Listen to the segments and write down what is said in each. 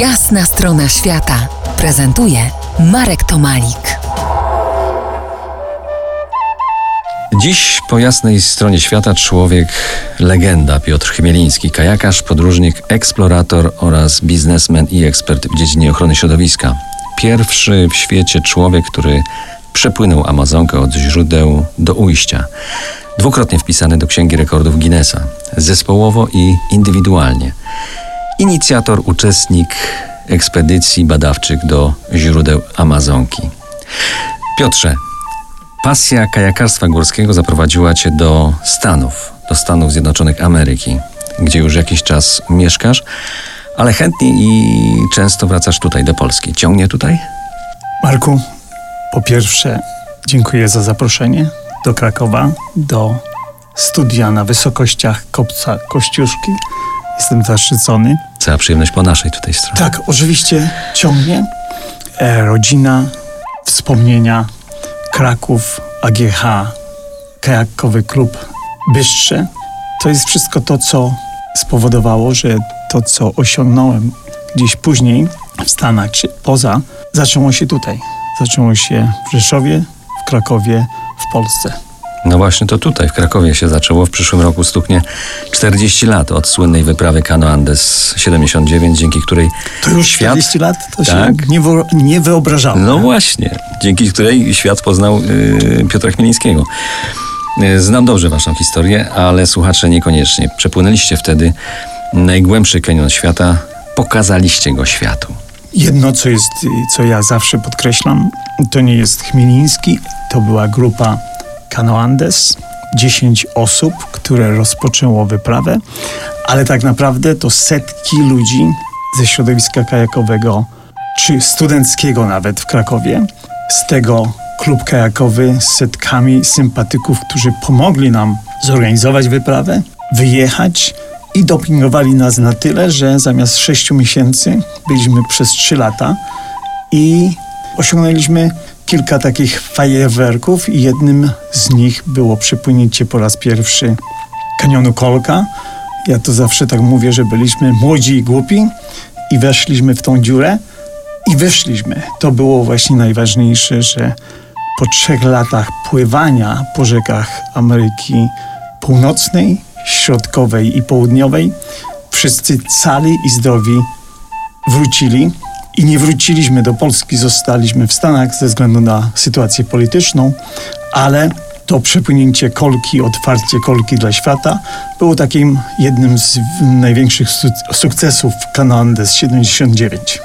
Jasna strona świata prezentuje Marek Tomalik. Dziś po jasnej stronie świata człowiek legenda Piotr Chmieliński, kajakarz, podróżnik, eksplorator oraz biznesmen i ekspert w dziedzinie ochrony środowiska. Pierwszy w świecie człowiek, który przepłynął Amazonkę od źródeł do ujścia. Dwukrotnie wpisany do Księgi Rekordów Guinnessa, zespołowo i indywidualnie. Inicjator, uczestnik ekspedycji badawczych do źródeł Amazonki. Piotrze, pasja kajakarstwa górskiego zaprowadziła cię do Stanów, do Stanów Zjednoczonych Ameryki, gdzie już jakiś czas mieszkasz, ale chętnie i często wracasz tutaj do Polski. Ciągnie tutaj? Marku, po pierwsze, dziękuję za zaproszenie do Krakowa, do studia na wysokościach kopca Kościuszki. Jestem zaszczycony. Cała przyjemność po naszej tutaj stronie. Tak, oczywiście ciągnie. E, rodzina, wspomnienia, Kraków, AGH, kajakowy klub Bystrze. To jest wszystko to, co spowodowało, że to, co osiągnąłem gdzieś później w Stanach czy poza, zaczęło się tutaj. Zaczęło się w Rzeszowie, w Krakowie, w Polsce. No właśnie to tutaj, w Krakowie się zaczęło. W przyszłym roku stuknie 40 lat od słynnej wyprawy Cano Andes 79, dzięki której To już świat... 40 lat? To się Tak. nie, wo- nie wyobrażałem. No właśnie, dzięki której świat poznał y, Piotra Chmielińskiego. Y, Znam dobrze waszą historię, ale słuchacze niekoniecznie. Przepłynęliście wtedy najgłębszy kanion świata, pokazaliście go światu. Jedno, co jest, co ja zawsze podkreślam, to nie jest Chmieliński, to była grupa Cano Andes, 10 osób, które rozpoczęło wyprawę, ale tak naprawdę to setki ludzi ze środowiska kajakowego, czy studenckiego nawet w Krakowie. Z tego klub kajakowy z setkami sympatyków, którzy pomogli nam zorganizować wyprawę, wyjechać i dopingowali nas na tyle, że zamiast 6 miesięcy byliśmy przez 3 lata i osiągnęliśmy kilka takich fajerwerków i jednym z nich było przepłynięcie po raz pierwszy kanionu Kolka. Ja to zawsze tak mówię, że byliśmy młodzi i głupi i weszliśmy w tą dziurę i wyszliśmy. To było właśnie najważniejsze, że po trzech latach pływania po rzekach Ameryki Północnej, Środkowej i Południowej wszyscy cali i zdrowi wrócili i nie wróciliśmy do Polski, zostaliśmy w Stanach ze względu na sytuację polityczną, ale to przepłynięcie kolki, otwarcie kolki dla świata było takim jednym z największych su- sukcesów Cano Andes 79.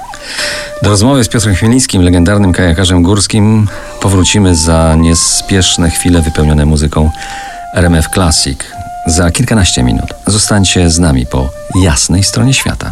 Do rozmowy z Piotrem Chmielińskim, legendarnym kajakarzem górskim, powrócimy za niespieszne chwile wypełnione muzyką RMF Classic. Za kilkanaście minut. Zostańcie z nami po jasnej stronie świata.